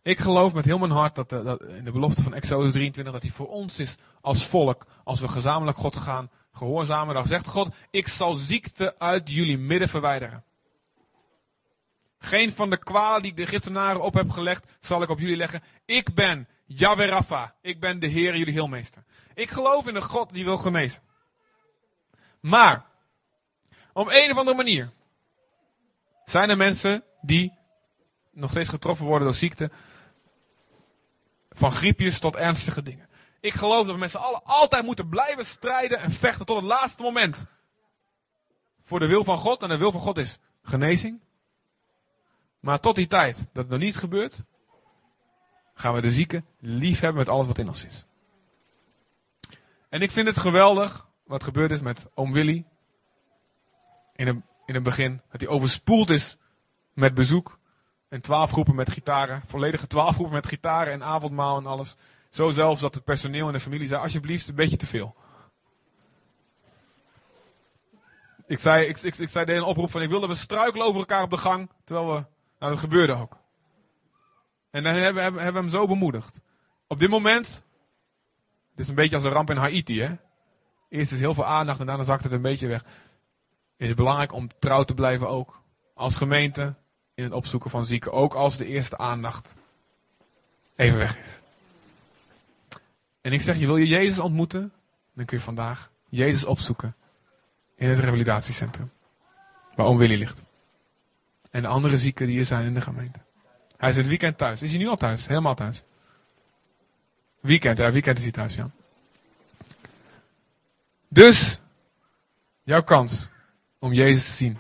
A: Ik geloof met heel mijn hart dat, de, dat, in de belofte van Exodus 23 dat hij voor ons is als volk, als we gezamenlijk God gaan gehoorzamen. Dan zegt God, ik zal ziekte uit jullie midden verwijderen. Geen van de kwalen die ik de Egyptenaren op heb gelegd, zal ik op jullie leggen. Ik ben Yahweh Rapha. Ik ben de Heer, jullie heelmeester. Ik geloof in de God die wil genezen. Maar, op een of andere manier zijn er mensen die nog steeds getroffen worden door ziekte. Van griepjes tot ernstige dingen. Ik geloof dat we met z'n allen altijd moeten blijven strijden en vechten tot het laatste moment. Voor de wil van God. En de wil van God is genezing. Maar tot die tijd dat het nog niet gebeurt, gaan we de zieken lief hebben met alles wat in ons is. En ik vind het geweldig wat gebeurd is met oom Willy in het, in het begin. Dat hij overspoeld is met bezoek. En twaalf groepen met gitaren. Volledige twaalf groepen met gitaren en avondmaal en alles. Zo zelfs dat het personeel en de familie zei, alsjeblieft, een beetje te veel. Ik zei, ik, ik, ik zei deed een oproep van, ik wilde we struikelen over elkaar op de gang. Terwijl we, nou dat gebeurde ook. En dan hebben we hem zo bemoedigd. Op dit moment, dit is een beetje als een ramp in Haiti hè. Eerst is heel veel aandacht en daarna zakt het een beetje weg is het belangrijk om trouw te blijven ook. Als gemeente in het opzoeken van zieken. Ook als de eerste aandacht even weg is. En ik zeg je, wil je Jezus ontmoeten? Dan kun je vandaag Jezus opzoeken in het revalidatiecentrum. Waar oom Willy ligt. En de andere zieken die er zijn in de gemeente. Hij is het weekend thuis. Is hij nu al thuis? Helemaal thuis. Weekend, ja, weekend is hij thuis, ja. Dus, jouw kans om Jezus te zien.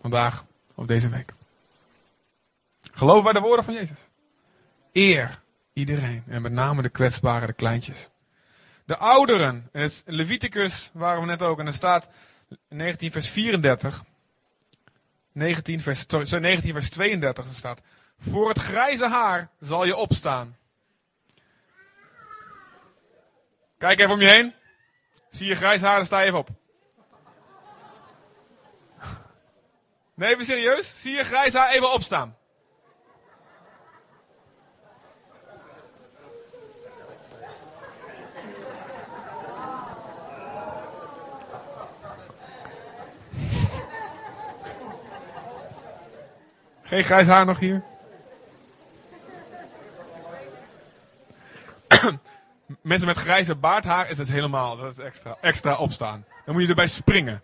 A: Vandaag of deze week. Geloof bij de woorden van Jezus. Eer iedereen. En met name de kwetsbare, de kleintjes. De ouderen. In Leviticus waren we net ook. En er staat 19 vers 34. 19 vers, sorry, 19 vers 32 er staat. Voor het grijze haar zal je opstaan. Kijk even om je heen. Zie je grijs haar, dan sta je even op. Nee, even serieus. Zie je grijs haar even opstaan. Geen grijs haar nog hier? Mensen met grijze baardhaar is het helemaal, dat is extra, extra opstaan. Dan moet je erbij springen.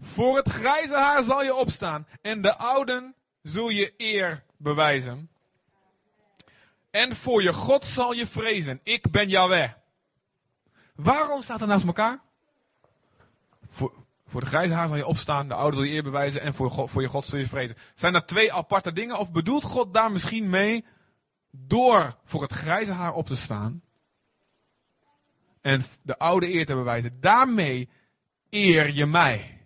A: Voor het grijze haar zal je opstaan en de ouden zul je eer bewijzen. En voor je God zal je vrezen. Ik ben Yahweh. Waarom staat er naast elkaar? Voor, voor de grijze haar zal je opstaan, de ouders zal je eer bewijzen en voor, God, voor je God zul je vrezen. Zijn dat twee aparte dingen of bedoelt God daar misschien mee door voor het grijze haar op te staan en de oude eer te bewijzen? Daarmee eer je mij.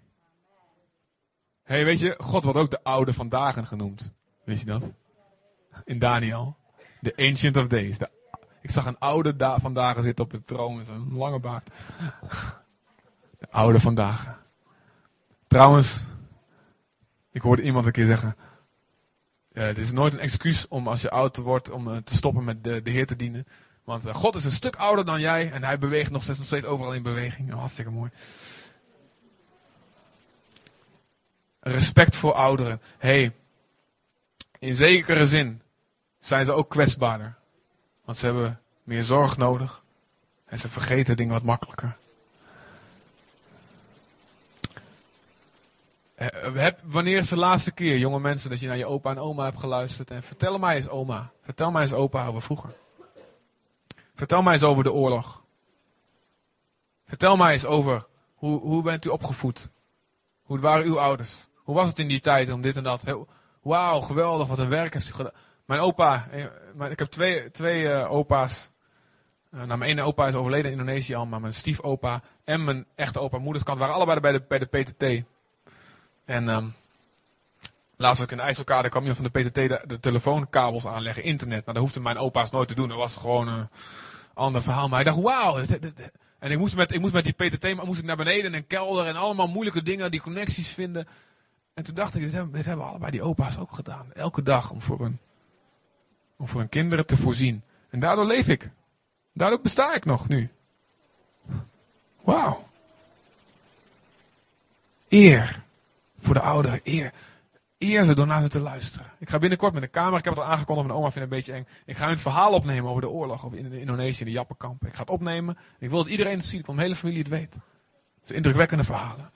A: hey, weet je, God wordt ook de oude vandaag genoemd. Weet je dat? In Daniel. De Ancient of Days. Ik zag een oude da zitten op de troon met een lange baard. De oude vandaag. Trouwens, ik hoorde iemand een keer zeggen. Uh, dit is nooit een excuus om als je oud wordt om uh, te stoppen met de, de Heer te dienen. Want uh, God is een stuk ouder dan jij en hij beweegt nog steeds, nog steeds overal in beweging. Oh, hartstikke mooi. Respect voor ouderen. hey, in zekere zin zijn ze ook kwetsbaarder. Want ze hebben meer zorg nodig. En ze vergeten dingen wat makkelijker. Heb, wanneer is de laatste keer, jonge mensen, dat je naar je opa en oma hebt geluisterd? En vertel mij eens, oma. Vertel mij eens, opa, over vroeger. Vertel mij eens over de oorlog. Vertel mij eens over hoe, hoe bent u opgevoed? Hoe waren uw ouders? Hoe was het in die tijd om dit en dat? Wauw, geweldig, wat een werk heeft u gedaan. Mijn opa, eh, ik heb twee, twee opa's. Uh, mijn ene opa is overleden in Indonesië al, maar mijn stiefopa en mijn echte opa, moederskant, waren allebei bij de, bij de PTT. En um, laatst ook in de IJsselkade kwam iemand van de PTT de, telefoonkabels aanleggen, internet. Nou, dat hoefde mijn opa's nooit te doen. Dat was gewoon een ander verhaal. Maar ik dacht, wauw. En ik moest, met, ik moest met die PTT, maar moest ik naar beneden in een kelder en allemaal moeilijke dingen, die connecties vinden. En toen dacht ik, dit hebben, dit allebei die opa's ook gedaan. Elke dag om voor hun, om voor hun kinderen te voorzien. En daardoor leef ik. Daardoor besta ik nog nu. Wauw. Eer voor de ouderen. Eer. Eer ze door naar ze te luisteren. Ik ga binnenkort met een kamer. Ik heb het al aangekondigd. Mijn oma vindt het een beetje eng. Ik ga een verhaal opnemen over de oorlog. Over in Indonesië, in de Jappenkampen. Ik ga het opnemen. Ik wil dat iedereen het ziet. Dat mijn hele familie het weet. Het zijn indrukwekkende verhalen.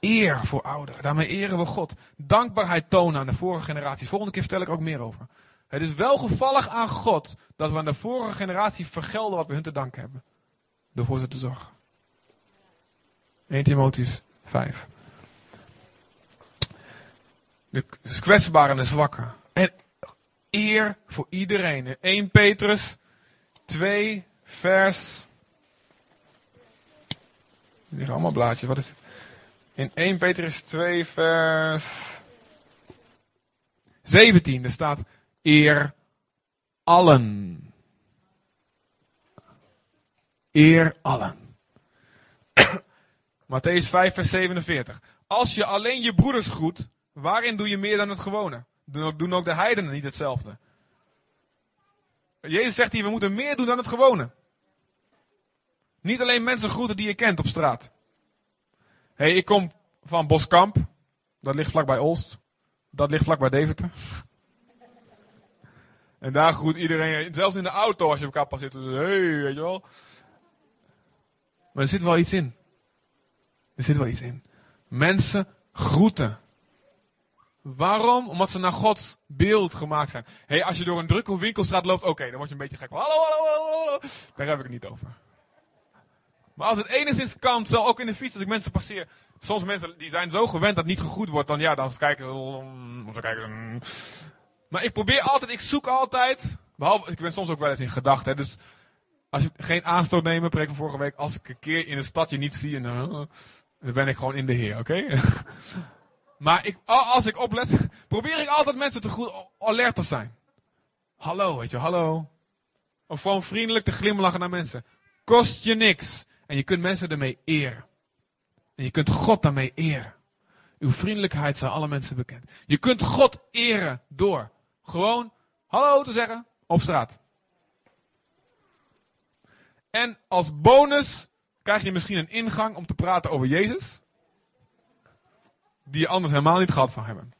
A: Eer voor ouderen. Daarmee eren we God. Dankbaarheid tonen aan de vorige generaties. Volgende keer vertel ik ook meer over. Het is wel gevallig aan God dat we aan de vorige generatie vergelden wat we hun te danken hebben. Door voor ze te zorgen. 1 Timotheus 5. De kwetsbare en de zwakke. En eer voor iedereen. 1 Petrus 2 vers. Er liggen allemaal blaadjes. Wat is het? In 1 Petrus 2 vers 17. Er staat eer allen. Eer allen. Matthäus 5 vers 47. Als je alleen je broeders groet, Waarin doe je meer dan het gewone? Doen ook de heidenen niet hetzelfde? Jezus zegt hier, we moeten meer doen dan het gewone. Niet alleen mensen groeten die je kent op straat. Hé, hey, ik kom van Boskamp. Dat ligt vlakbij Olst. Dat ligt vlakbij Deventer. En daar groet iedereen, zelfs in de auto als je elkaar passeert. Hé, hey, weet je wel. Maar er zit wel iets in. Er zit wel iets in. Mensen groeten. Waarom? Omdat ze naar Gods beeld gemaakt zijn. hey, als je door een drukke winkelstraat loopt, oké, dan word je een beetje gek. Hallo, hallo, hallo, hallo. Daar heb ik het niet over. Maar als het enigszins kan, zo ook in de fiets, als ik mensen passeer. Soms mensen die zijn zo gewend dat niet gegroet wordt, dan ja, dan kijken ze. Of kijken Maar ik probeer altijd, ik zoek altijd. Behalve, ik ben soms ook wel eens in gedachten. Dus als je geen aanstoot nemen, preek van vorige week. Als ik een keer in een stadje niet zie, en, dan ben ik gewoon in de Heer, oké? Maar ik, als ik oplet, probeer ik altijd mensen te goed alert te zijn. Hallo, weet je, hallo. Of gewoon vriendelijk te glimlachen naar mensen. Kost je niks. En je kunt mensen ermee eren. En je kunt God daarmee eren. Uw vriendelijkheid zijn alle mensen bekend. Je kunt God eren door gewoon hallo te zeggen op straat. En als bonus krijg je misschien een ingang om te praten over Jezus. Die je anders helemaal niet gehad zou hebben.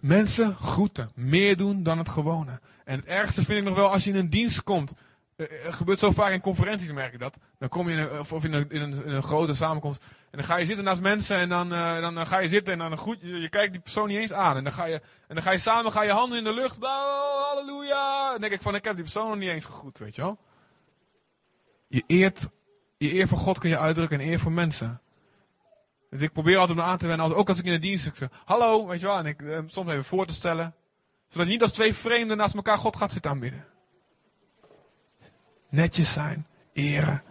A: Mensen groeten, meer doen dan het gewone. En het ergste vind ik nog wel als je in een dienst komt. Eh, Het gebeurt zo vaak in conferenties, merk ik dat. Dan kom je in een, of in een, in een, grote samenkomst. En dan ga je zitten naast mensen en dan, eh, dan, eh, ga je zitten en dan groet je, je kijkt die persoon niet eens aan. En dan ga je, en dan ga je samen, ga je handen in de lucht. Oh, halleluja. Denk ik van, ik heb die persoon nog niet eens gegroet, weet je wel. Je eert, je eer voor God kun je uitdrukken en eer voor mensen. Dus ik probeer altijd me aan te wennen, ook als ik in de dienst zeg, hallo, weet je wel. En ik eh, soms even voor te stellen. Zodat je niet als twee vreemden naast elkaar God gaat zitten aanbidden. Netjes zijn, eren.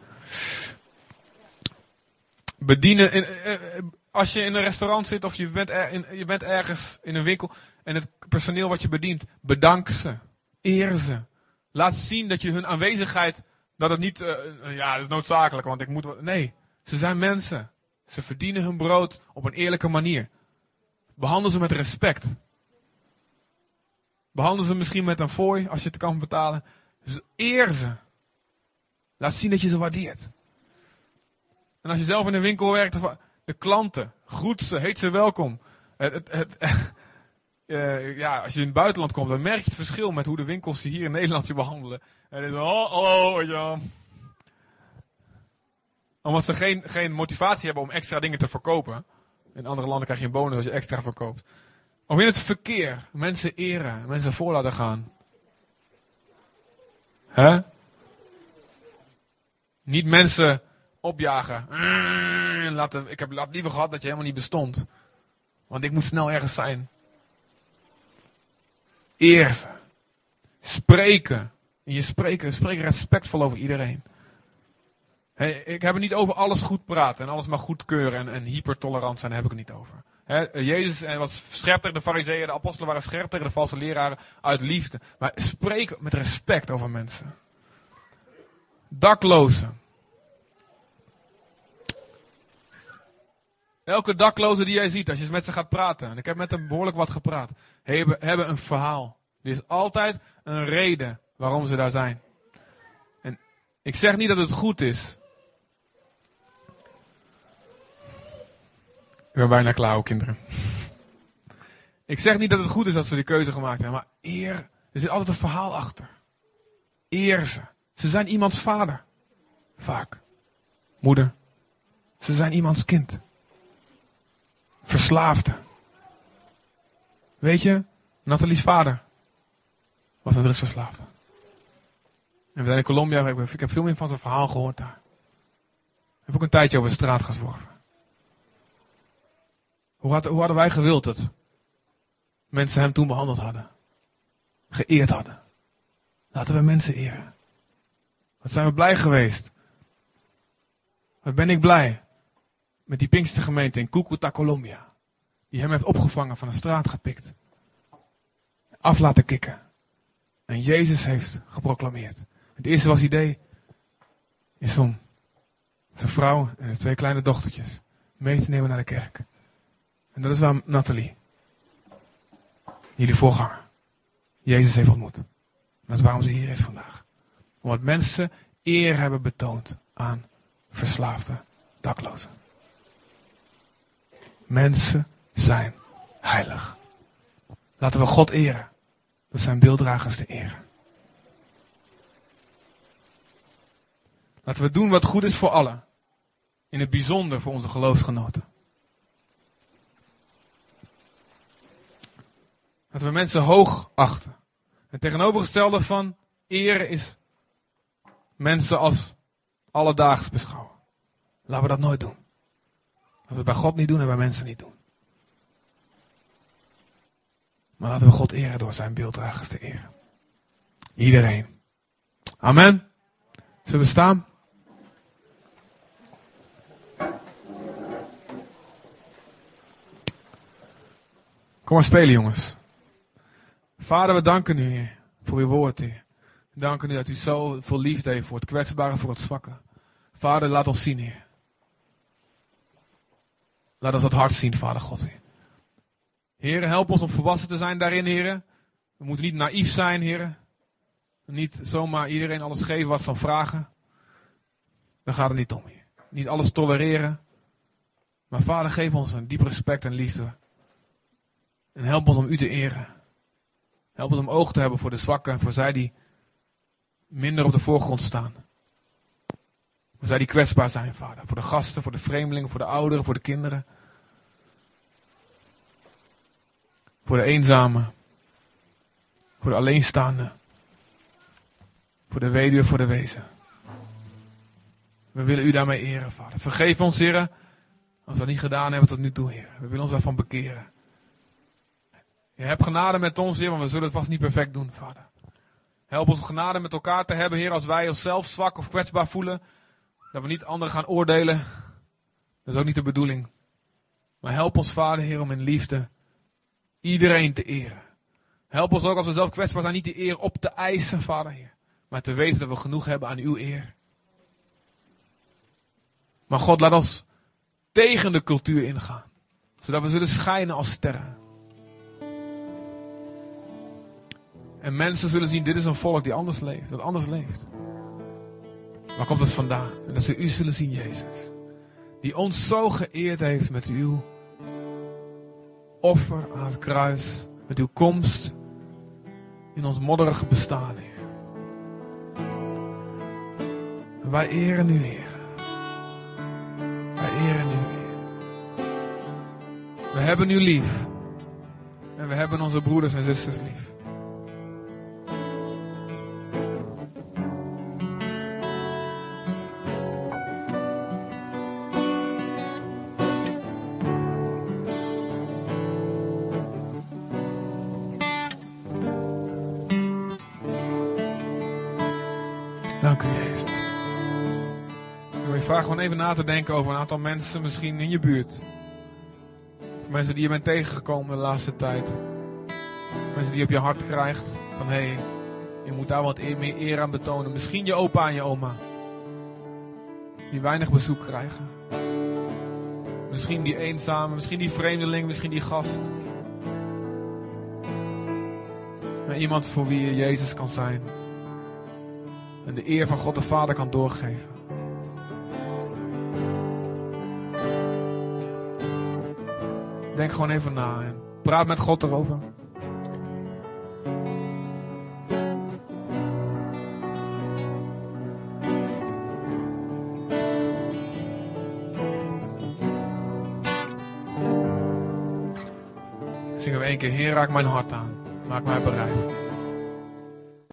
A: Bedienen. In, eh, eh, als je in een restaurant zit of je bent, in, je bent ergens in een winkel en het personeel wat je bedient, bedank ze. Eer ze. Laat zien dat je hun aanwezigheid, dat het niet, eh, eh, ja, dat is noodzakelijk, want ik moet. Nee, ze zijn mensen. Ze verdienen hun brood op een eerlijke manier. Behandel ze met respect. Behandel ze misschien met een fooi, als je het kan betalen. Eer ze. Laat zien dat je ze waardeert. En als je zelf in een winkel werkt, de klanten, groet ze, heet ze welkom. Het, eh, ja, als je in het buitenland komt, dan merk je het verschil met hoe de winkels je hier in Nederland je behandelen. En dan is oh, hallo, je wel. Omdat ze geen, geen motivatie hebben om extra dingen te verkopen. In andere landen krijg je een bonus als je extra verkoopt. Of in het verkeer, mensen eren, mensen voor laten gaan. Hè? Niet mensen opjagen. Mm, Laten, ik heb laat liever gehad dat je helemaal niet bestond. Want ik moet snel ergens zijn. Eer. Spreken. In je spreken, spreken respectvol over iedereen. Ik heb het niet over alles goed praten en alles maar goedkeuren en, en hypertolerant zijn, daar heb ik het niet over. Jezus was scherp de fariseeën, de apostelen waren scherp de valse leraren uit liefde. Maar spreek met respect over mensen. Daklozen. Elke dakloze die jij ziet, als je met ze gaat praten, en ik heb met hem behoorlijk wat gepraat, hebben, hebben een verhaal. Er is altijd een reden waarom ze daar zijn. En ik zeg niet dat het goed is. Ik ben bijna klaar, kinderen. Ik zeg niet dat het goed is dat ze die keuze gemaakt hebben, maar eer, er zit altijd een verhaal achter. Eer ze. Ze zijn iemands vader. Vaak. Moeder. Ze zijn iemands kind. Verslaafde. Weet je, Nathalie's vader was een drugsverslaafde. En we zijn in Colombia, ik heb veel meer van zijn verhaal gehoord daar. Ik heb ook een tijdje over de straat gezworven. Hoe, hoe hadden wij gewild dat mensen hem toen behandeld hadden? Geëerd hadden. Laten we mensen eren. Wat zijn we blij geweest. Wat ben ik blij met die Pinkstergemeente in Cucuta, Colombia. Die hem heeft opgevangen, van de straat gepikt. Af laten kicken. En Jezus heeft geproclameerd. Het eerste wat hij deed, is om zijn vrouw en de twee kleine dochtertjes mee te nemen naar de kerk. En dat is waar Nathalie, jullie voorganger, Jezus heeft ontmoet. Dat is waarom ze hier is vandaag. Omdat mensen eer hebben betoond aan verslaafde daklozen. Mensen zijn heilig. Laten we God eren. door zijn beelddragers te eren. Laten we doen wat goed is voor allen. In het bijzonder voor onze geloofsgenoten. Laten we mensen hoog achten. Het tegenovergestelde van eren is mensen als alledaags beschouwen. Laten we dat nooit doen. Laten we het bij God niet doen en bij mensen niet doen. Maar laten we God eren door zijn beelddragers te eren. Iedereen. Amen. Zullen we staan? Kom maar spelen, jongens. Vader, we danken u, Heer, voor uw woord, Heer. We danken u dat u zo veel liefde heeft voor het kwetsbare, voor het zwakke. Vader, laat ons zien, Heer. Laat ons dat hart zien, Vader God, Heer. Heer, help ons om volwassen te zijn daarin, Heer. We moeten niet naïef zijn, Heer. Niet zomaar iedereen alles geven wat ze vragen. Daar gaat het niet om, Heer. Niet alles tolereren. Maar vader, geef ons een diep respect en liefde. En help ons om u te eren. Help ons om oog te hebben voor de zwakken, voor zij die minder op de voorgrond staan. Voor zij die kwetsbaar zijn, vader. Voor de gasten, voor de vreemdelingen, voor de ouderen, voor de kinderen. Voor de eenzamen. Voor de alleenstaanden. Voor de weduwe, voor de wezen. We willen u daarmee eren, vader. Vergeef ons, heren, als we dat niet gedaan hebben tot nu toe, heer. We willen ons daarvan bekeren. Je hebt genade met ons, heer, want we zullen het vast niet perfect doen, vader. Help ons genade met elkaar te hebben, heer, als wij onszelf zwak of kwetsbaar voelen. Dat we niet anderen gaan oordelen. Dat is ook niet de bedoeling. Maar help ons, vader, heer, om in liefde iedereen te eren. Help ons ook als we zelf kwetsbaar zijn, niet die eer op te eisen, vader, heer. Maar te weten dat we genoeg hebben aan uw eer. Maar God, laat ons tegen de cultuur ingaan. Zodat we zullen schijnen als sterren. En mensen zullen zien, dit is een volk die anders leeft, dat anders leeft. Waar komt het vandaan? En dat ze u zullen zien, Jezus. Die ons zo geëerd heeft met uw offer aan het kruis. Met uw komst in ons modderige bestaan. En wij eren u, Heer. Wij eren u, Heer. We hebben u lief. En we hebben onze broeders en zusters lief. Even na te denken over een aantal mensen misschien in je buurt. Mensen die je bent tegengekomen de laatste tijd. Mensen die je op je hart krijgt. Van hé, hey, je moet daar wat eer, meer eer aan betonen. Misschien je opa en je oma. Die weinig bezoek krijgen. Misschien die eenzame, misschien die vreemdeling, misschien die gast. Maar iemand voor wie je Jezus kan zijn. En de eer van God de Vader kan doorgeven. Denk gewoon even na en praat met God erover. Zingen we één keer, Heer, raak mijn hart aan. Maak mij bereid.